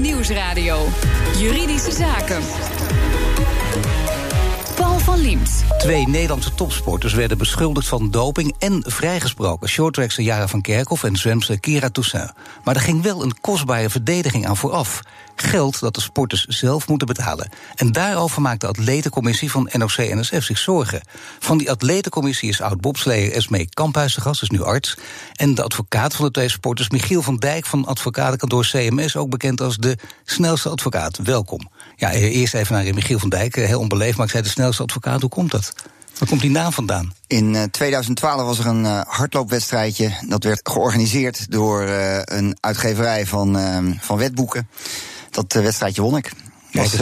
Nieuwsradio. Juridische Zaken. Van. Twee Nederlandse topsporters werden beschuldigd van doping en vrijgesproken. Shorttrackster Jara van Kerkhoff en zwemster Kira Toussaint. Maar er ging wel een kostbare verdediging aan vooraf. Geld dat de sporters zelf moeten betalen. En daarover maakt de atletencommissie van NOC-NSF zich zorgen. Van die atletencommissie is oud-bobsleer Esmee Kamphuis gast, is nu arts. En de advocaat van de twee sporters, Michiel van Dijk van advocatenkantoor CMS... ook bekend als de snelste advocaat. Welkom. Ja, eerst even naar Michiel van Dijk, heel onbeleefd, maar ik zei de snelste advocaat. Hoe komt dat? Waar komt die naam vandaan? In 2012 was er een uh, hardloopwedstrijdje. Dat werd georganiseerd door uh, een uitgeverij van, uh, van wetboeken. Dat wedstrijdje won ik. Was,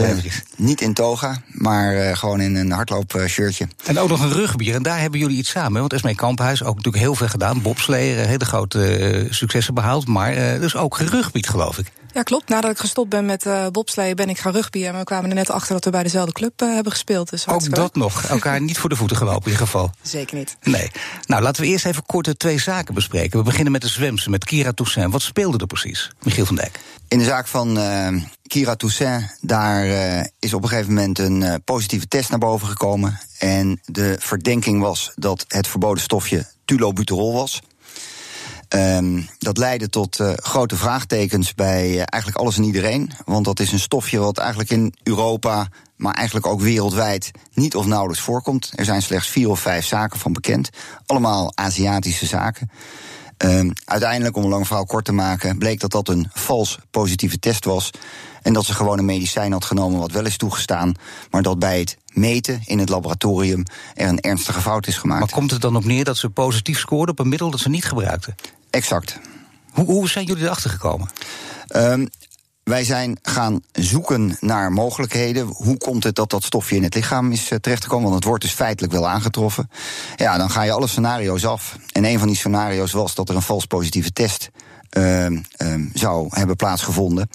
niet in toga, maar gewoon in een hardloopshirtje. En ook nog een rugbier. En daar hebben jullie iets samen. Want Esmee Kamphuis ook natuurlijk heel veel gedaan. Bobsleer, hele grote successen behaald. Maar dus ook gerugbied, geloof ik. Ja, klopt. Nadat ik gestopt ben met uh, bobsleeën ben ik gaan rugbyen. En we kwamen er net achter dat we bij dezelfde club uh, hebben gespeeld. Dus Ook dat nog. Elkaar niet voor de voeten gelopen in ieder geval. Zeker niet. Nee. Nou, laten we eerst even kort de twee zaken bespreken. We beginnen met de zwemsen, met Kira Toussaint. Wat speelde er precies? Michiel van Dijk. In de zaak van uh, Kira Toussaint, daar is op een gegeven moment een positieve test naar boven gekomen. En de verdenking was dat het verboden stofje tulobuterol was. Um, dat leidde tot uh, grote vraagtekens bij uh, eigenlijk alles en iedereen. Want dat is een stofje wat eigenlijk in Europa, maar eigenlijk ook wereldwijd niet of nauwelijks voorkomt. Er zijn slechts vier of vijf zaken van bekend. Allemaal Aziatische zaken. Um, uiteindelijk, om een lang verhaal kort te maken, bleek dat dat een vals positieve test was. En dat ze gewoon een medicijn had genomen wat wel is toegestaan. Maar dat bij het meten in het laboratorium er een ernstige fout is gemaakt. Maar komt het dan op neer dat ze positief scoorden op een middel dat ze niet gebruikten? Exact. Hoe, hoe zijn jullie erachter gekomen? Um, wij zijn gaan zoeken naar mogelijkheden. Hoe komt het dat dat stofje in het lichaam is uh, terechtgekomen? Want het wordt dus feitelijk wel aangetroffen. Ja, dan ga je alle scenario's af. En een van die scenario's was dat er een vals positieve test uh, uh, zou hebben plaatsgevonden.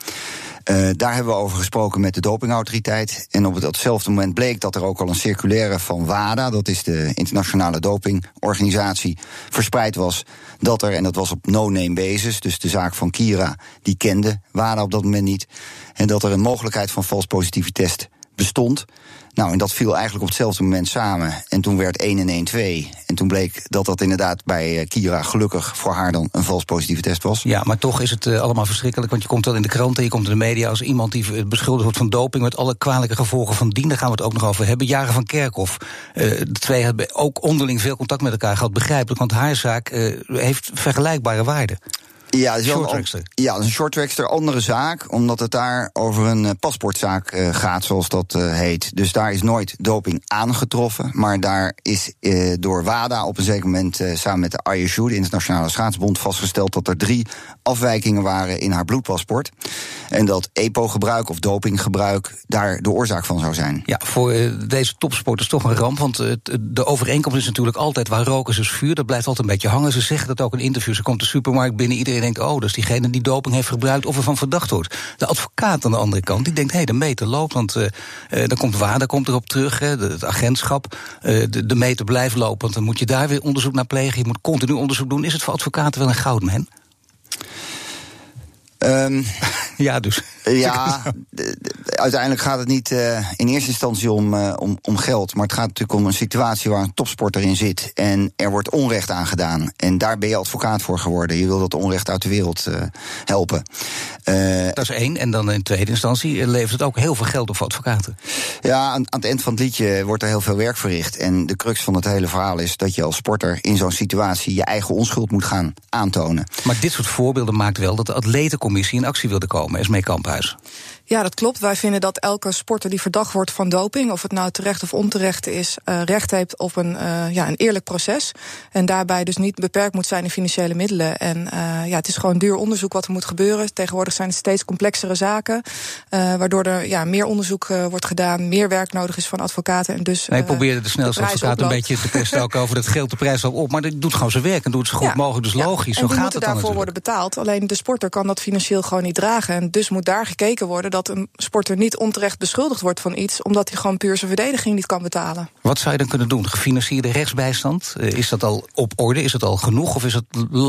Uh, daar hebben we over gesproken met de dopingautoriteit. En op hetzelfde moment bleek dat er ook al een circulaire van WADA, dat is de internationale dopingorganisatie, verspreid was. Dat er, en dat was op no-name basis, dus de zaak van Kira, die kende WADA op dat moment niet. En dat er een mogelijkheid van vals positieve test bestond. Nou, en dat viel eigenlijk op hetzelfde moment samen. En toen werd 1 en 1 2. En toen bleek dat dat inderdaad bij Kira gelukkig voor haar dan een vals positieve test was. Ja, maar toch is het uh, allemaal verschrikkelijk. Want je komt dan in de kranten, je komt in de media als iemand die beschuldigd wordt van doping. met alle kwalijke gevolgen van dien. Daar gaan we het ook nog over hebben. Jaren van Kerkhoff. Uh, de twee hebben ook onderling veel contact met elkaar gehad. Begrijpelijk, want haar zaak heeft vergelijkbare waarden. Ja, dat is een, ja, dat is een shorttrackster. Andere zaak, omdat het daar over een uh, paspoortzaak uh, gaat, zoals dat uh, heet. Dus daar is nooit doping aangetroffen. Maar daar is door WADA op een zeker moment samen met de ISU, de Internationale Schaatsbond, vastgesteld dat er drie afwijkingen waren in haar bloedpaspoort. En dat EPO-gebruik of dopinggebruik daar de oorzaak van zou zijn. Ja, voor deze topsporters toch een ramp. Want de overeenkomst is natuurlijk altijd waar roken is vuur. Dat blijft altijd een beetje hangen. Ze zeggen dat ook in interviews. Ze komt de supermarkt binnen, iedereen je denkt, oh, dus diegene die doping heeft gebruikt of ervan verdacht wordt. De advocaat aan de andere kant, die denkt, hé, hey, de meter loopt, want uh, dan komt WADA komt erop terug, hè, het agentschap. Uh, de, de meter blijft lopen, want dan moet je daar weer onderzoek naar plegen. Je moet continu onderzoek doen. Is het voor advocaten wel een goudmen? Um, ja, dus. Ja, uiteindelijk gaat het niet uh, in eerste instantie om, uh, om, om geld. Maar het gaat natuurlijk om een situatie waar een topsporter in zit. En er wordt onrecht aangedaan. En daar ben je advocaat voor geworden. Je wil dat onrecht uit de wereld uh, helpen. dat is één. En dan in tweede instantie levert het ook heel veel geld op voor advocaten. Ja, aan, aan het eind van het liedje wordt er heel veel werk verricht. En de crux van het hele verhaal is dat je als sporter in zo'n situatie je eigen onschuld moet gaan aantonen. Maar dit soort voorbeelden maakt wel dat de atletencommissie in actie wilde komen. Esmee Kamphuis. Ja, dat klopt. Wij vinden dat elke sporter die verdacht wordt van doping, of het nou terecht of onterecht is, uh, recht heeft op een, uh, ja, een eerlijk proces. En daarbij dus niet beperkt moet zijn in financiële middelen. En uh, ja, het is gewoon duur onderzoek wat er moet gebeuren. Tegenwoordig zijn het steeds complexere zaken, waardoor er ja, meer onderzoek wordt gedaan, meer werk nodig is van advocaten. En dus, nee, probeerde de snelste de advocaat oploopt. een beetje te testen ook over dat geld de prijs wel op. Maar dat doet gewoon zijn werk en doet het zo goed Ja. mogelijk. Dus Ja. logisch, en zo gaat het dan daarvoor natuurlijk. worden betaald. Alleen de sporter kan dat financieel gewoon niet dragen. En dus moet daar gekeken worden dat een sporter niet onterecht beschuldigd wordt van iets, omdat hij gewoon puur zijn verdediging niet kan betalen. Wat zou je dan kunnen doen? Gefinancierde rechtsbijstand? Eh, is dat al op orde? Is het al genoeg? Of is het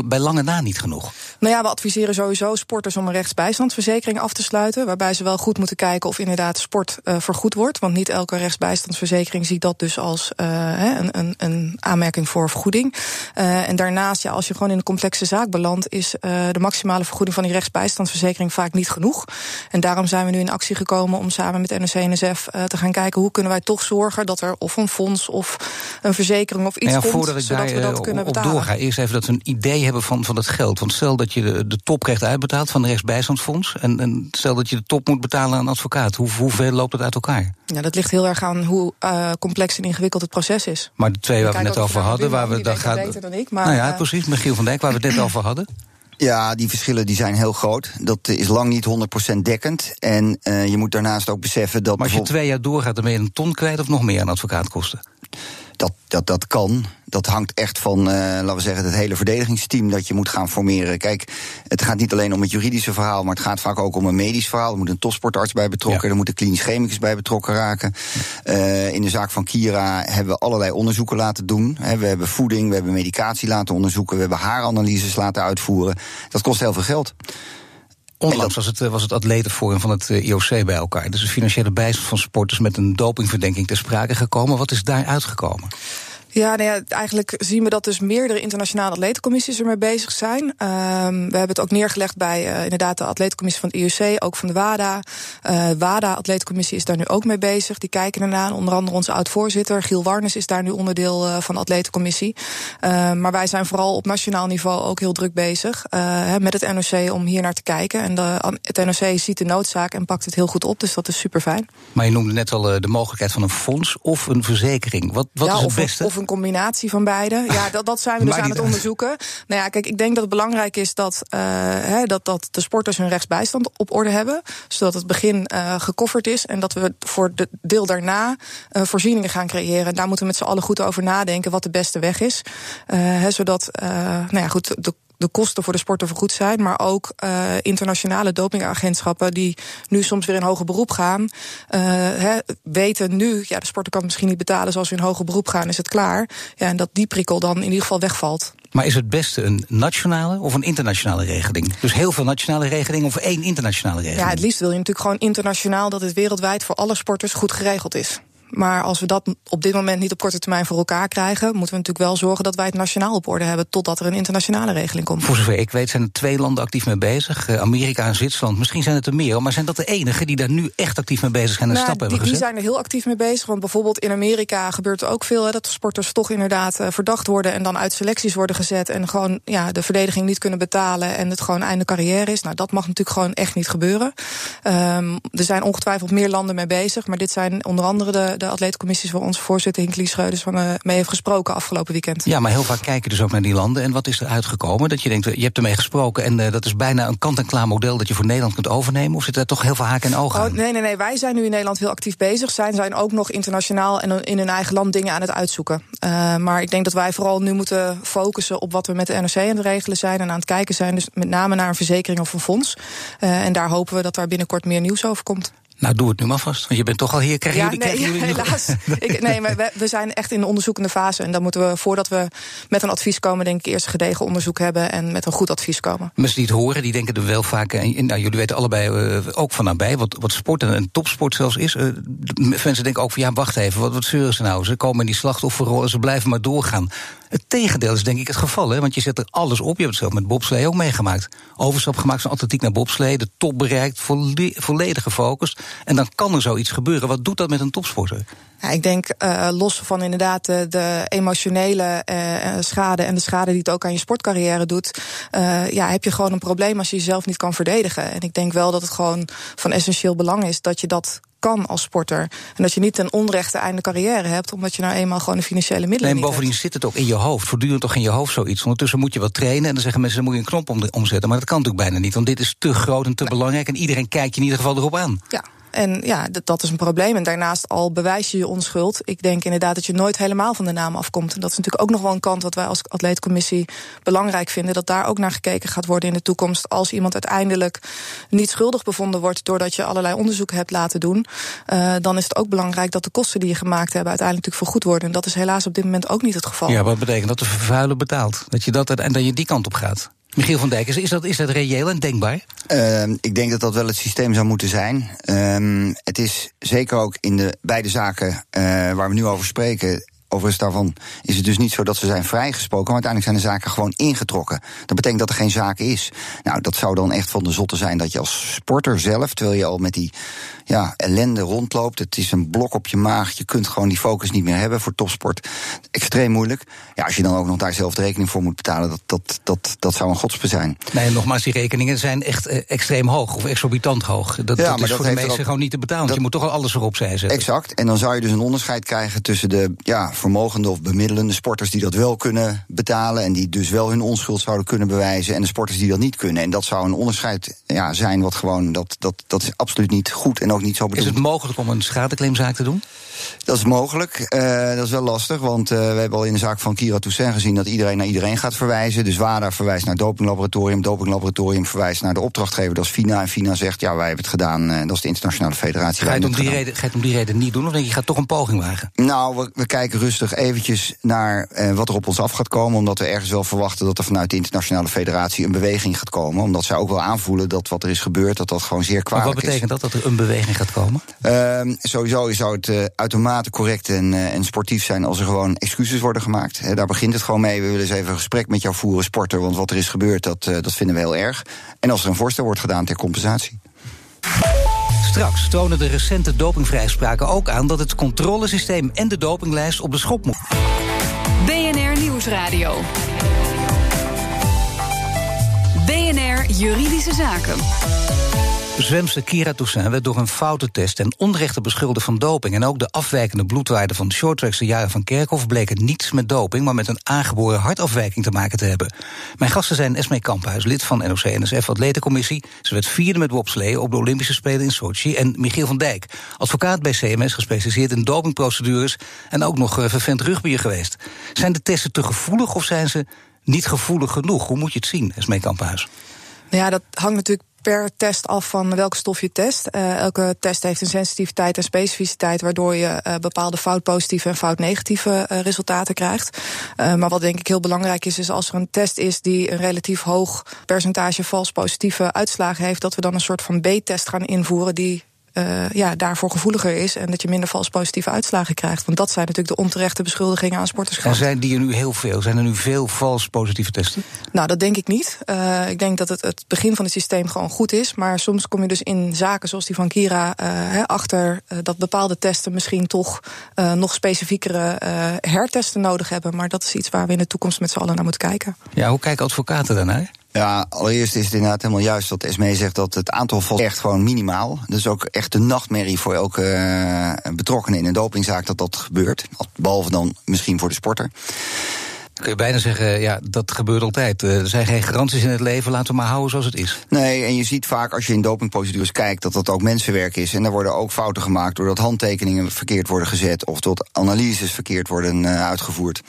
bij lange na niet genoeg? Nou ja, we adviseren sowieso sporters om een rechtsbijstandsverzekering af te sluiten. Waarbij ze wel goed moeten kijken of inderdaad sport uh, vergoed wordt. Want niet elke rechtsbijstandsverzekering ziet dat dus als uh, een, een, een, aanmerking voor vergoeding. Uh, en daarnaast, ja, als je gewoon in een complexe zaak belandt, is de maximale vergoeding van die rechtsbijstandsverzekering vaak niet genoeg. En daarom zijn we nu in actie gekomen om samen met NOC-NSF te gaan kijken hoe kunnen wij toch zorgen dat er of een fonds of een verzekering of iets ja, komt, zodat daar, we dat op, kunnen op betalen. doorga, eerst even dat we een idee hebben van, van het geld. Want stel dat je de, de top krijgt uitbetaald van het rechtsbijstandsfonds. En, en stel dat je de top moet betalen aan een advocaat. Hoe, hoeveel loopt het uit elkaar? Ja, dat ligt heel erg aan hoe uh, complex en ingewikkeld het proces is. Maar de twee waar we het net over hadden, waar we dan gaat. beter dan ik, maar, Nou ja, precies, Michiel van Dijk, waar we het net over hadden. Ja, die verschillen die zijn heel groot. Dat is lang niet 100% dekkend. En uh, je moet daarnaast ook beseffen dat. Maar als je twee jaar doorgaat, dan ben je een ton kwijt of nog meer aan advocaatkosten? Dat, dat, dat kan. Dat hangt echt van, uh, laten we zeggen, het hele verdedigingsteam dat je moet gaan formeren. Kijk, het gaat niet alleen om het juridische verhaal, maar het gaat vaak ook om een medisch verhaal. Er moet een topsportarts bij betrokken, ja. er moet een klinisch chemicus bij betrokken raken. Uh, in de zaak van Kira hebben we allerlei onderzoeken laten doen. He, we hebben voeding, we hebben medicatie laten onderzoeken, we hebben haaranalyses laten uitvoeren. Dat kost heel veel geld. Onlangs was het, was het atletenforum van het IOC bij elkaar. Dus de financiële bijstand van sporters met een dopingverdenking ter sprake gekomen. Wat is daar uitgekomen? Ja, nou ja, eigenlijk zien we dat dus meerdere internationale atletencommissies ermee bezig zijn. Um, we hebben het ook neergelegd bij uh, inderdaad de atletencommissie van het IOC, ook van de WADA. Uh, WADA atletencommissie is daar nu ook mee bezig. Die kijken ernaar. Onder andere onze oud-voorzitter Giel Warnes is daar nu onderdeel uh, van de atletencommissie. Uh, maar wij zijn vooral op nationaal niveau ook heel druk bezig met het NOC om hier naar te kijken. En de, het NOC ziet de noodzaak en pakt het heel goed op, dus dat is super fijn. Maar je noemde net al de mogelijkheid van een fonds of een verzekering. Wat, wat ja, is het of, beste? Of een combinatie van beide. Ja, dat, dat zijn we dus aan het uit. onderzoeken. Nou ja, kijk, ik denk dat het belangrijk is dat, uh, he, dat, dat de sporters hun rechtsbijstand op orde hebben. Zodat het begin uh, gekofferd is. En dat we voor de deel daarna uh, voorzieningen gaan creëren. En daar moeten we met z'n allen goed over nadenken wat de beste weg is. He, zodat, nou ja, goed, de de kosten voor de sporter vergoed zijn. Maar ook uh, internationale dopingagentschappen die nu soms weer in hoger beroep gaan. Uh, he, weten nu, ja, de sporter kan het misschien niet betalen zoals we in hoger beroep gaan, is het klaar. Ja, en dat die prikkel dan in ieder geval wegvalt. Maar is het beste een nationale of een internationale regeling? Dus heel veel nationale regelingen of één internationale regeling? Ja, het liefst wil je natuurlijk gewoon internationaal dat het wereldwijd voor alle sporters goed geregeld is. Maar als we dat op dit moment niet op korte termijn voor elkaar krijgen, moeten we natuurlijk wel zorgen dat wij het nationaal op orde hebben totdat er een internationale regeling komt. Voor zover ik weet zijn er twee landen actief mee bezig: uh, Amerika en Zwitserland. Misschien zijn het er meer, maar zijn dat de enigen die daar nu echt actief mee bezig zijn en nou, stappen die, hebben gezet? Die zijn er heel actief mee bezig. Want bijvoorbeeld in Amerika gebeurt er ook veel hè, dat sporters toch inderdaad uh, verdacht worden en dan uit selecties worden gezet en gewoon ja, de verdediging niet kunnen betalen en het gewoon einde carrière is. Nou, dat mag natuurlijk gewoon echt niet gebeuren. Um, er zijn ongetwijfeld meer landen mee bezig, maar dit zijn onder andere de, de atleetcommissies waar onze voorzitter Hinklie Schreuders van uh, mee heeft gesproken afgelopen weekend. Ja, maar heel vaak kijken dus ook naar die landen. En wat is er uitgekomen? Dat je denkt, je hebt ermee gesproken en uh, dat is bijna een kant-en-klaar model dat je voor Nederland kunt overnemen. Of zit er toch heel veel haken en ogen oh, aan? Nee, nee, nee. Wij zijn nu in Nederland heel actief bezig. Zij zijn ook nog internationaal en in hun eigen land dingen aan het uitzoeken. Uh, maar ik denk dat wij vooral nu moeten focussen op wat we met de NRC aan het regelen zijn en aan het kijken zijn. Dus met name naar een verzekering of een fonds. En daar hopen we dat daar binnenkort meer nieuws over komt. Nou, doe het nu maar vast. Want je bent toch al hier. Krijgen ja, jullie, nee, krijgen jullie helaas. ik, nee, maar we, we, zijn echt in de onderzoekende fase. En dan moeten we, voordat we met een advies komen, denk ik eerst een gedegen onderzoek hebben en met een goed advies komen. Mensen die het horen, die denken er wel vaak. En, nou, jullie weten allebei uh, ook van nabij wat, wat sport en, en topsport zelfs is. Uh, mensen denken ook van ja, wacht even, wat, wat zeuren ze nou? Ze komen in die slachtofferrol en ze blijven maar doorgaan. Het tegendeel is denk ik het geval, hè? want je zet er alles op. Je hebt het zelf met bobslee ook meegemaakt. Overstap gemaakt van atletiek naar bobslee, de top bereikt, volle volledig gefocust. En dan kan er zoiets gebeuren. Wat doet dat met een topsporter? Ja, ik denk, uh, los van inderdaad de, emotionele uh, schade en de schade die het ook aan je sportcarrière doet, uh, ja, heb je gewoon een probleem als je jezelf niet kan verdedigen. En ik denk wel dat het gewoon van essentieel belang is dat je dat kan als sporter. En dat je niet ten onrechte einde carrière hebt, omdat je nou eenmaal gewoon de financiële middelen nee, niet bovendien hebt. zit het ook in je hoofd. Voortdurend toch in je hoofd zoiets. Ondertussen moet je wat trainen en dan zeggen mensen, dan moet je een knop om omzetten. Maar dat kan natuurlijk bijna niet, want dit is te groot en te belangrijk en iedereen kijkt je in ieder geval erop aan. Ja. En ja, dat, is een probleem. En daarnaast al bewijs je je onschuld. Ik denk inderdaad dat je nooit helemaal van de naam afkomt. En dat is natuurlijk ook nog wel een kant wat wij als atleetcommissie belangrijk vinden. Dat daar ook naar gekeken gaat worden in de toekomst. Als iemand uiteindelijk niet schuldig bevonden wordt doordat je allerlei onderzoeken hebt laten doen. Uh, dan is het ook belangrijk dat de kosten die je gemaakt hebt uiteindelijk natuurlijk vergoed worden. En dat is helaas op dit moment ook niet het geval. Ja, wat betekent dat de vervuiler betaalt? Dat je dat en dat je die kant op gaat? Michiel van Dijk, is dat, is dat reëel en denkbaar? Uh, ik denk dat dat wel het systeem zou moeten zijn. Uh, het is zeker ook in de beide zaken uh, waar we nu over spreken. Overigens daarvan is het dus niet zo dat ze zijn vrijgesproken, maar uiteindelijk zijn de zaken gewoon ingetrokken. Dat betekent dat er geen zaak is. Nou, dat zou dan echt van de zotte zijn dat je als sporter zelf, terwijl je al met die ja, ellende rondloopt. Het is een blok op je maag. Je kunt gewoon die focus niet meer hebben voor topsport. Extreem moeilijk. Ja, als je dan ook nog daar zelf de rekening voor moet betalen, dat, dat, dat, dat zou een godspe zijn. Nee, nogmaals, die rekeningen zijn echt eh, extreem hoog of exorbitant hoog. Dat, ja, dat is dat voor de meesten ook, gewoon niet te betalen. Dat, je moet toch al alles erop zij zetten. Exact. En dan zou je dus een onderscheid krijgen tussen de ja, vermogende of bemiddelende sporters die dat wel kunnen betalen. En die dus wel hun onschuld zouden kunnen bewijzen. En de sporters die dat niet kunnen. En dat zou een onderscheid ja, zijn wat gewoon, dat, dat, dat is absoluut niet goed en ook niet zo bedoeld. Is het mogelijk om een schadeclaimzaak te doen? Dat is mogelijk. Uh, dat is wel lastig, want uh, we hebben al in de zaak van Kira Toussaint gezien dat iedereen naar iedereen gaat verwijzen. Dus WADA verwijst naar het dopinglaboratorium, dopinglaboratorium verwijst naar de opdrachtgever, dat is FINA. En FINA zegt, ja, wij hebben het gedaan, uh, dat is de internationale federatie. Ga je, om die reden, ga je het om die reden niet doen, of denk je, je gaat toch een poging wagen? Nou, we, we kijken rustig eventjes naar wat er op ons af gaat komen, omdat we ergens wel verwachten dat er vanuit de internationale federatie een beweging gaat komen. Omdat zij ook wel aanvoelen dat wat er is gebeurd, dat dat gewoon zeer kwalijk is. Wat betekent dat, dat er een beweging gaat komen? Ehm, sowieso zou het uitermate correct en, uh, en, sportief zijn als er gewoon excuses worden gemaakt. He, daar begint het gewoon mee. We willen eens even een gesprek met jou voeren, sporter. Want wat er is gebeurd, dat, uh, dat vinden we heel erg. En als er een voorstel wordt gedaan ter compensatie. Straks tonen de recente dopingvrijspraken ook aan dat het controlesysteem en de dopinglijst op de schop moeten. BNR Nieuwsradio. BNR Juridische Zaken. Zwemster Kira Toussaint werd door een foutentest en onrechte beschuldigd van doping. En ook de afwijkende bloedwaarde van de shorttrackster Jaren van Kerkhoff bleken niets met doping, maar met een aangeboren hartafwijking te maken te hebben. Mijn gasten zijn Esme Kamphuis, lid van NOC-NSF Atletencommissie. Ze werd vierde met bobslee op de Olympische Spelen in Sochi. En Michiel van Dijk, advocaat bij CMS, gespecialiseerd in dopingprocedures en ook nog vervent rugbyer geweest. Zijn de testen te gevoelig of zijn ze niet gevoelig genoeg? Hoe moet je het zien, Esme Kamphuis? Ja, dat hangt natuurlijk per test af van welke stof je test. Uh, elke test heeft een sensitiviteit en specificiteit, waardoor je uh, bepaalde fout-positieve en fout-negatieve uh, resultaten krijgt. maar wat denk ik heel belangrijk is, is als er een test is die een relatief hoog percentage vals positieve uitslagen heeft, dat we dan een soort van B-test gaan invoeren die uh, ja, daarvoor gevoeliger is en dat je minder vals positieve uitslagen krijgt. Want dat zijn natuurlijk de onterechte beschuldigingen aan sporters. En zijn die er nu heel veel? Zijn er nu veel vals positieve testen? Nou, dat denk ik niet. Uh, ik denk dat het, het begin van het systeem gewoon goed is. Maar soms kom je dus in zaken zoals die van Kira uh, achter dat bepaalde testen misschien toch nog specifiekere hertesten nodig hebben. Maar dat is iets waar we in de toekomst met z'n allen naar moeten kijken. Ja, hoe kijken advocaten daarnaar? Ja, allereerst is het inderdaad helemaal juist dat Esmee zegt dat het aantal valt echt gewoon minimaal. Dat is ook echt de nachtmerrie voor elke uh, betrokkenen in een dopingzaak dat dat gebeurt. Behalve dan misschien voor de sporter. Dan kun je bijna zeggen, ja, dat gebeurt altijd. Eh, er zijn geen garanties in het leven, laten we maar houden zoals het is. Nee, en je ziet vaak als je in dopingprocedures kijkt dat dat ook mensenwerk is. En er worden ook fouten gemaakt doordat handtekeningen verkeerd worden gezet of dat analyses verkeerd worden uh, uitgevoerd.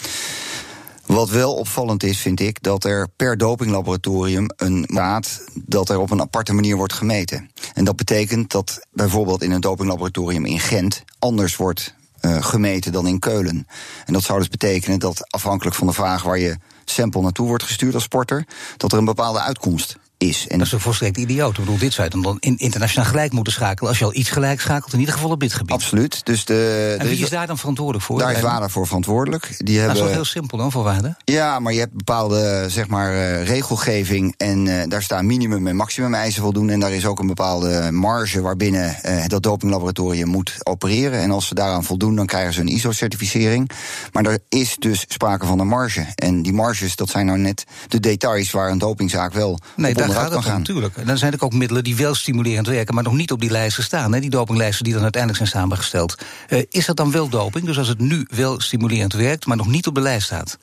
Wat wel opvallend is, vind ik, dat er per dopinglaboratorium een maat dat er op een aparte manier wordt gemeten. En dat betekent dat bijvoorbeeld in een dopinglaboratorium in Gent anders wordt uh, gemeten dan in Keulen. En dat zou dus betekenen dat afhankelijk van de vraag waar je sample naartoe wordt gestuurd als sporter, dat er een bepaalde uitkomst is. En dat is een volstrekt idioot. Ik bedoel, dit zou je dan in internationaal gelijk moeten schakelen. Als je al iets gelijk schakelt, in ieder geval op dit gebied. Absoluut. Dus de, en wie is daar dan verantwoordelijk voor? Daar is WADA voor verantwoordelijk. Die hebben, dat is wel heel simpel dan voor WADA? Ja, maar je hebt bepaalde zeg maar, uh, regelgeving. En uh, daar staan minimum- en maximum eisen voldoen. En daar is ook een bepaalde marge waarbinnen uh, dat dopinglaboratorium moet opereren. En als ze daaraan voldoen, dan krijgen ze een ISO-certificering. Maar er is dus sprake van een marge. En die marges, dat zijn nou net de details waar een dopingzaak wel nee, gaat het gaan. natuurlijk. En dan zijn er ook middelen die wel stimulerend werken, maar nog niet op die lijsten staan. Hè, die dopinglijsten die dan uiteindelijk zijn samengesteld. Uh, is dat dan wel doping? Dus als het nu wel stimulerend werkt, maar nog niet op de lijst staat?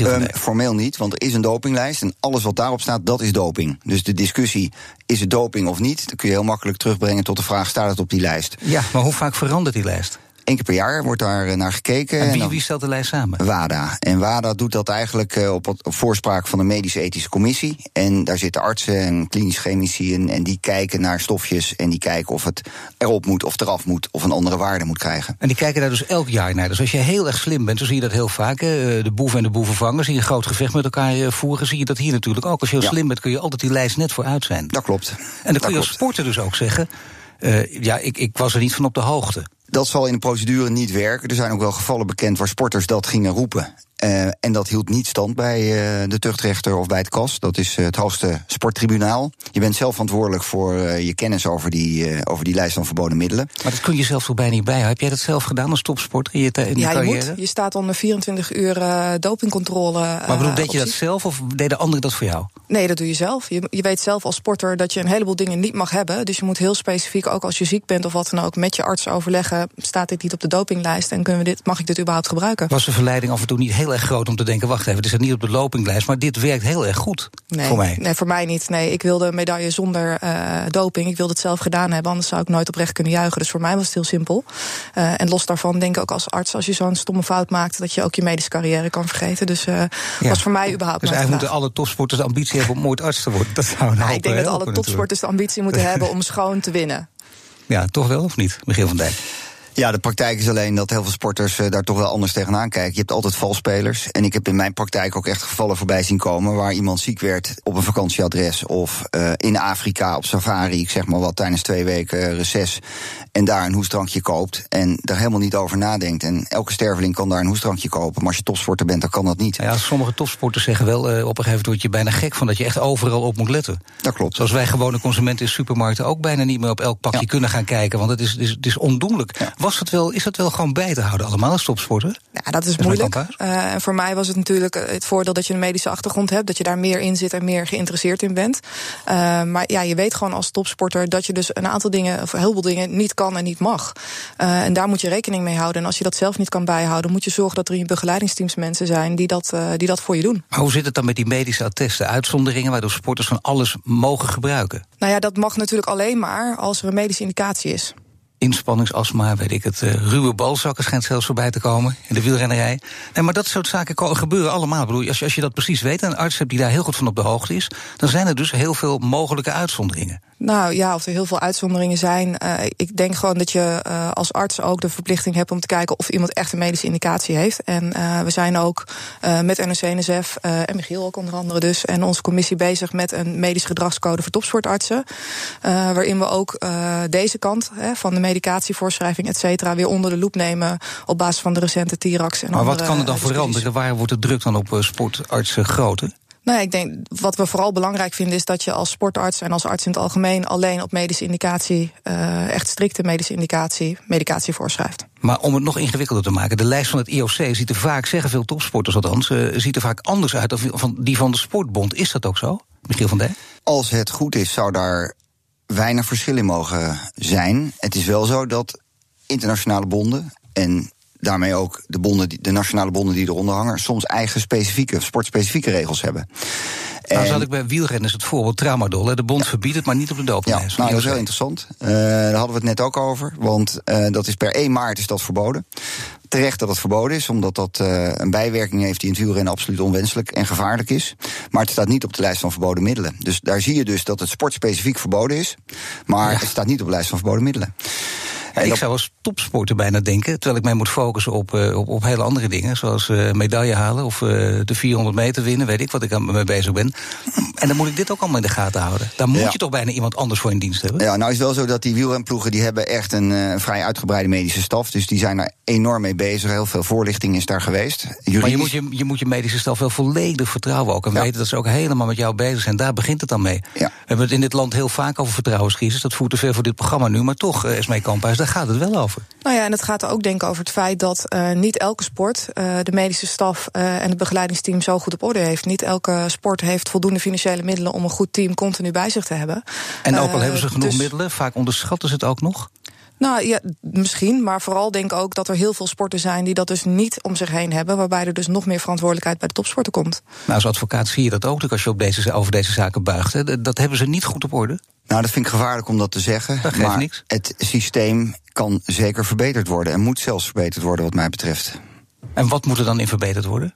Um, formeel niet, want er is een dopinglijst en alles wat daarop staat, dat is doping. Dus de discussie, is het doping of niet, dan kun je heel makkelijk terugbrengen tot de vraag, staat het op die lijst? Ja, maar hoe vaak verandert die lijst? Eén keer per jaar wordt daar eh, naar gekeken. En wie, wie stelt de lijst samen? WADA. En WADA doet dat eigenlijk eh, op, op voorspraak van de medische ethische commissie. En daar zitten artsen en klinisch chemici in. En die kijken naar stofjes. En die kijken of het erop moet of eraf moet. Of een andere waarde moet krijgen. En die kijken daar dus elk jaar naar. Dus als je heel erg slim bent, dan zie je dat heel vaak. De boeven en de boevenvangers. Zie je een groot gevecht met elkaar eh, voeren. Zie je dat hier natuurlijk ook. Als je heel slim bent, kun je altijd die lijst net vooruit zijn. Dat klopt. En dan kun je als sporter dus ook zeggen. Uh, ja, ik, ik was er niet van op de hoogte. Dat zal in de procedure niet werken. Er zijn ook wel gevallen bekend waar sporters dat gingen roepen. Uh, en dat hield niet stand bij uh, de tuchtrechter of bij het KAS. Dat is uh, het hoogste sporttribunaal. Je bent zelf verantwoordelijk voor je kennis over die, over die lijst van verboden middelen. Maar dat kun je zelf toch bijna niet bij. Heb jij dat zelf gedaan als topsporter in je, in ja, je carrière? Je, moet, je staat onder 24 uur dopingcontrole. Maar bedoel, deed je dat zelf of deden anderen dat voor jou? Nee, dat doe je zelf. Je, je weet zelf als sporter dat je een heleboel dingen niet mag hebben. Dus je moet heel specifiek, ook als je ziek bent of wat dan ook, met je arts overleggen. Staat dit niet op de dopinglijst en kunnen we dit, mag ik dit überhaupt gebruiken? Was de verleiding af en toe niet heel erg groot om te denken: wacht even, het is niet op de dopinglijst, maar dit werkt heel erg goed nee, voor mij? Nee, voor mij niet. Nee, ik wilde een medaille zonder uh, doping. Ik wilde het zelf gedaan hebben, anders zou ik nooit oprecht kunnen juichen. Dus voor mij was het heel simpel. Uh, en los daarvan denk ik ook als arts, als je zo'n stomme fout maakt, dat je ook je medische carrière kan vergeten. Dus uh, ja. was voor mij überhaupt Dus eigenlijk moeten alle topsporters de ambitie hebben om ooit arts te worden. Dat zou nou, ik denk dat alle topsporters de ambitie moeten hebben om schoon te winnen. Ja, toch wel of niet, Michiel van Dijk? Ja, de praktijk is alleen dat heel veel sporters uh, daar toch wel anders tegenaan kijken. Je hebt altijd valspelers. En ik heb in mijn praktijk ook echt gevallen voorbij zien komen waar iemand ziek werd op een vakantieadres of uh, in Afrika op safari, ik zeg maar wat, tijdens twee weken reces. En daar een hoestrankje koopt en daar helemaal niet over nadenkt. En elke sterveling kan daar een hoestrankje kopen. Maar als je topsporter bent, dan kan dat niet. Ja, sommige topsporters zeggen wel, uh, op een gegeven moment word je bijna gek van dat je echt overal op moet letten. Dat klopt. Zoals wij gewone consumenten in supermarkten ook bijna niet meer op elk pakje ja. kunnen gaan kijken. Want het is, het is, het is ondoenlijk. Ja. Was het wel, is dat wel gewoon bij te houden allemaal als topsporter? Ja, dat is, moeilijk. Uh, en voor mij was het natuurlijk het voordeel dat je een medische achtergrond hebt. Dat je daar meer in zit en meer geïnteresseerd in bent. Uh, maar ja, je weet gewoon als topsporter dat je dus een aantal dingen, of heel veel dingen, niet kan en niet mag. Uh, en daar moet je rekening mee houden. En als je dat zelf niet kan bijhouden, moet je zorgen dat er in je begeleidingsteams mensen zijn die dat, die dat voor je doen. Maar hoe zit het dan met die medische attesten, uitzonderingen waardoor sporters van alles mogen gebruiken? Nou ja, dat mag natuurlijk alleen maar als er een medische indicatie is inspanningsastma, weet ik het, uh, ruwe balzakken schijnt zelfs voorbij te komen in de wielrennerij. Nee, maar dat soort zaken gebeuren allemaal. Ik bedoel, als je, als je dat precies weet en een arts hebt die daar heel goed van op de hoogte is, dan zijn er dus heel veel mogelijke uitzonderingen. Nou ja, of er heel veel uitzonderingen zijn. Uh, ik denk gewoon dat je uh, als arts ook de verplichting hebt om te kijken of iemand echt een medische indicatie heeft. En uh, we zijn ook met NOC-NSF en Michiel ook onder andere dus en onze commissie bezig met een medische gedragscode voor topsportartsen. waarin we ook deze kant hè, van de medicatievoorschrijving, et cetera, weer onder de loep nemen op basis van de recente TIRAX. En maar andere, wat kan er dan veranderen? Waar wordt de druk dan op sportartsen groter? Nou ik denk wat we vooral belangrijk vinden is dat je als sportarts en als arts in het algemeen alleen op medische indicatie, uh, echt strikte medische indicatie, medicatie voorschrijft. Maar om het nog ingewikkelder te maken, de lijst van het IOC ziet er vaak, zeggen veel topsporters althans, uh, ziet er vaak anders uit dan die van de Sportbond. Is dat ook zo, Michiel van Dijk? Als het goed is, zou daar weinig verschil in mogen zijn. Het is wel zo dat internationale bonden en daarmee ook de, bonden, de nationale bonden die eronder hangen, soms eigen specifieke, sportspecifieke regels hebben. Nou, zat ik bij wielrenners het voorbeeld tramadol. De bond ja. verbiedt het, maar niet op de dopinglijst. Ja, nou, dat is heel interessant. Uh, daar hadden we het net ook over. Want uh, dat is per 1 maart is dat verboden. Terecht dat het verboden is, omdat dat uh, een bijwerking heeft die in het wielrennen absoluut onwenselijk en gevaarlijk is. Maar het staat niet op de lijst van verboden middelen. Dus daar zie je dus dat het sportspecifiek verboden is. Maar ja. het staat niet op de lijst van verboden middelen. Ja, ik zou als topsporter bijna denken, terwijl ik mij moet focussen op, uh, op, op hele andere dingen, zoals uh, medaille halen of uh, de 400 meter winnen, weet ik wat ik aan mee bezig ben. En dan moet ik dit ook allemaal in de gaten houden. Daar moet ja. je toch bijna iemand anders voor in dienst hebben. Ja, nou is wel zo dat die wielrenploegen die hebben echt een uh, vrij uitgebreide medische staf, dus die zijn daar enorm mee bezig. Heel veel voorlichting is daar geweest. Juridisch... Maar je moet je, je moet je medische staf wel volledig vertrouwen ook en ja. weten dat ze ook helemaal met jou bezig zijn. Daar begint het dan mee. Ja. We hebben het in dit land heel vaak over vertrouwenscrisis. Dat voert te veel voor dit programma nu, maar toch, uh, Esmee Kamphuis, daar gaat het wel over. Nou ja, en het gaat er ook denk ik over het feit dat uh, niet elke sport uh, de medische staf uh, en het begeleidingsteam zo goed op orde heeft. Niet elke sport heeft voldoende financiële middelen om een goed team continu bij zich te hebben. En ook al hebben ze genoeg dus... middelen, vaak onderschatten ze het ook nog? Nou ja, misschien. Maar vooral denk ik ook dat er heel veel sporten zijn die dat dus niet om zich heen hebben. Waarbij er dus nog meer verantwoordelijkheid bij de topsporten komt. Nou, als advocaat zie je dat ook als je op deze, over deze zaken buigt. Hè. Dat hebben ze niet goed op orde. Nou, dat vind ik gevaarlijk om dat te zeggen. Dat geeft maar niks. het systeem kan zeker verbeterd worden. En moet zelfs verbeterd worden, wat mij betreft. En wat moet er dan in verbeterd worden?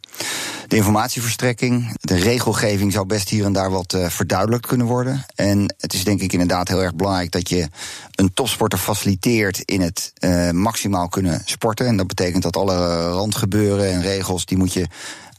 De informatieverstrekking, de regelgeving zou best hier en daar wat uh, verduidelijkt kunnen worden. En het is denk ik inderdaad heel erg belangrijk dat je een topsporter faciliteert in het uh, maximaal kunnen sporten. En dat betekent dat alle randgebeuren en regels, die moet je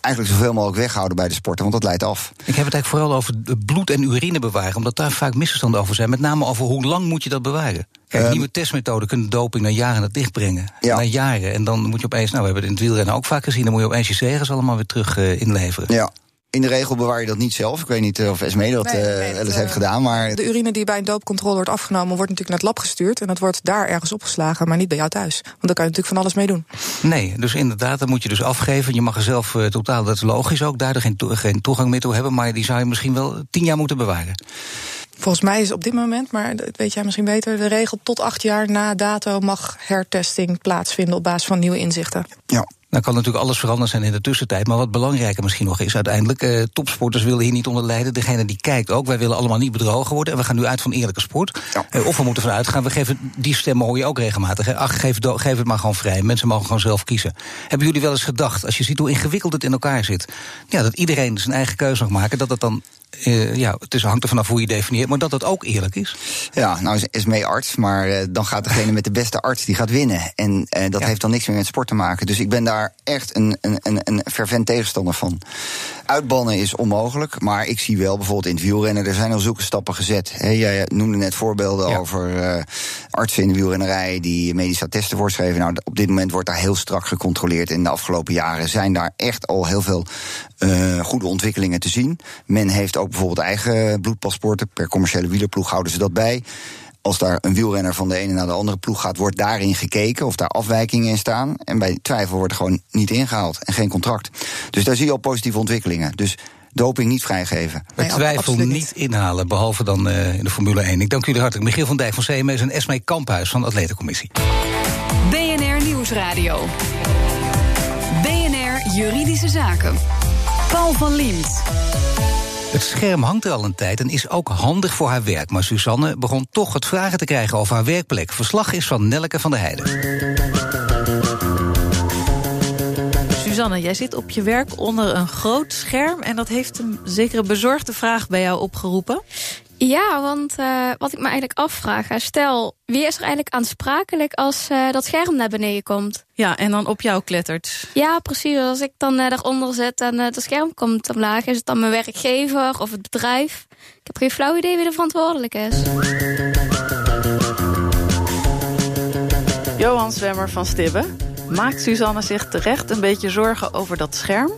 eigenlijk zoveel mogelijk weghouden bij de sporten, want dat leidt af. Ik heb het eigenlijk vooral over bloed en urine bewaren, omdat daar vaak misverstanden over zijn. Met name over hoe lang moet je dat bewaren. Kijk, um, nieuwe testmethoden kunnen doping na jaren het dicht brengen. Ja. Na jaren. En dan moet je opeens, nou, we hebben het in het wielrennen ook vaak gezien, dan moet je opeens je zegers allemaal weer terug uh, inleveren. Ja, in de regel bewaar je dat niet zelf. Ik weet niet of Esme dat nee, nee, uh, wel eens heeft gedaan. Maar... De urine die bij een doopcontrole wordt afgenomen, wordt natuurlijk naar het lab gestuurd. En dat wordt daar ergens opgeslagen, maar niet bij jou thuis. Want daar kan je natuurlijk van alles mee doen. Nee, dus inderdaad, dat moet je dus afgeven. Je mag er zelf uh, totaal, dat is logisch ook, daar geen, to geen toegang meer toe hebben. Maar die zou je misschien wel tien jaar moeten bewaren. Volgens mij is op dit moment, maar dat weet jij misschien beter, de regel tot acht jaar na dato mag hertesting plaatsvinden op basis van nieuwe inzichten. Ja. Dan kan natuurlijk alles veranderd zijn in de tussentijd. Maar wat belangrijker misschien nog is uiteindelijk... Eh, topsporters willen hier niet onder lijden. Degene die kijkt ook. Wij willen allemaal niet bedrogen worden. En we gaan nu uit van eerlijke sport. Ja. Eh, of we moeten vanuit gaan. We geven, die stemmen hoor je ook regelmatig. Hè. Ach, geef, geef het maar gewoon vrij. Mensen mogen gewoon zelf kiezen. Hebben jullie wel eens gedacht, als je ziet hoe ingewikkeld het in elkaar zit... Ja, dat iedereen zijn eigen keuze mag maken... dat dat dan uh, ja, het is, hangt er vanaf hoe je definieert, maar dat het ook eerlijk is. Ja, nou is, is mee arts, maar uh, dan gaat degene met de beste arts die gaat winnen. En uh, dat ja. heeft dan niks meer met sport te maken. Dus ik ben daar echt een, een, een, een fervent tegenstander van. Uitbannen is onmogelijk, maar ik zie wel bijvoorbeeld in het wielrennen, er zijn al zulke stappen gezet. He, jij noemde net voorbeelden ja. over artsen in de wielrennerij die medische attesten voorschreven. Nou, op dit moment wordt daar heel strak gecontroleerd. In de afgelopen jaren zijn daar echt al heel veel goede ontwikkelingen te zien. Men heeft ook bijvoorbeeld eigen bloedpaspoorten. Per commerciële wielerploeg houden ze dat bij. Als daar een wielrenner van de ene naar de andere ploeg gaat, wordt daarin gekeken of daar afwijkingen in staan. En bij twijfel wordt er gewoon niet ingehaald en geen contract. Dus daar zie je al positieve ontwikkelingen. Dus doping niet vrijgeven. Bij nee, twijfel niet. niet inhalen, behalve dan uh, in de Formule 1. Ik dank jullie hartelijk. Michiel van Dijk van CMS en Esmee Kamphuis van de Atletencommissie. BNR Nieuwsradio. BNR Juridische Zaken. Paul van Liemt. Het scherm hangt er al een tijd en is ook handig voor haar werk. Maar Suzanne begon toch het vragen te krijgen over haar werkplek. Verslag is van Nelke van der Heijden. Suzanne, jij zit op je werk onder een groot scherm... en dat heeft een zekere bezorgde vraag bij jou opgeroepen. Ja, want uh, wat ik me eigenlijk afvraag... stel, wie is er eigenlijk aansprakelijk als uh, dat scherm naar beneden komt? Ja, en dan op jou klettert. Ja, precies. Als ik dan uh, daaronder zit en het scherm komt omlaag... is het dan mijn werkgever of het bedrijf? Ik heb geen flauw idee wie er verantwoordelijk is. Johan Zwemmer van Stibbe. Maakt Suzanne zich terecht een beetje zorgen over dat scherm?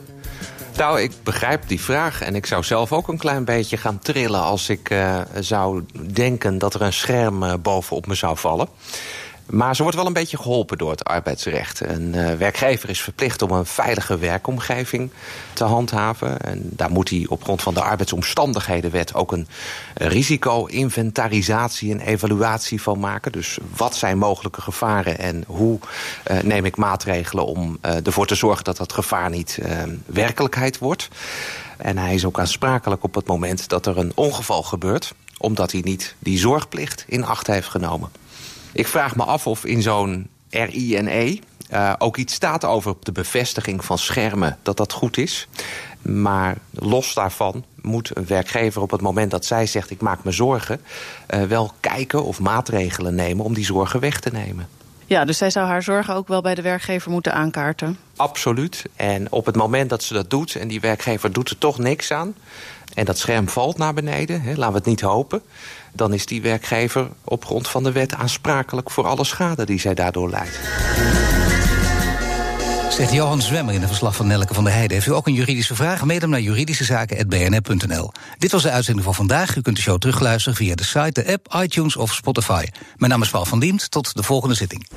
Nou, ik begrijp die vraag. En ik zou zelf ook een klein beetje gaan trillen... als ik uh, zou denken dat er een scherm uh, bovenop me zou vallen. Maar ze wordt wel een beetje geholpen door het arbeidsrecht. Een uh, werkgever is verplicht om een veilige werkomgeving te handhaven. En daar moet hij op grond van de arbeidsomstandighedenwet... ook een risico-inventarisatie en evaluatie van maken. Dus wat zijn mogelijke gevaren en hoe uh, neem ik maatregelen... om uh, ervoor te zorgen dat dat gevaar niet werkelijkheid wordt. En hij is ook aansprakelijk op het moment dat er een ongeval gebeurt... omdat hij niet die zorgplicht in acht heeft genomen. Ik vraag me af of in zo'n RINE uh, ook iets staat over de bevestiging van schermen, dat dat goed is. Maar los daarvan moet een werkgever op het moment dat zij zegt... ik maak me zorgen, uh, wel kijken of maatregelen nemen om die zorgen weg te nemen. Ja, dus zij zou haar zorgen ook wel bij de werkgever moeten aankaarten? Absoluut. En op het moment dat ze dat doet en die werkgever doet er toch niks aan... en dat scherm valt naar beneden, hè, laten we het niet hopen... dan is die werkgever op grond van de wet aansprakelijk... voor alle schade die zij daardoor leidt. Zegt Johan Zwemmer in een verslag van Nelke van der Heijden. Heeft u ook een juridische vraag? Mail hem naar juridischezaken.bnr.nl. Dit was de uitzending van vandaag. U kunt de show terugluisteren via de site, de app, iTunes of Spotify. Mijn naam is Paul van Diemt. Tot de volgende zitting.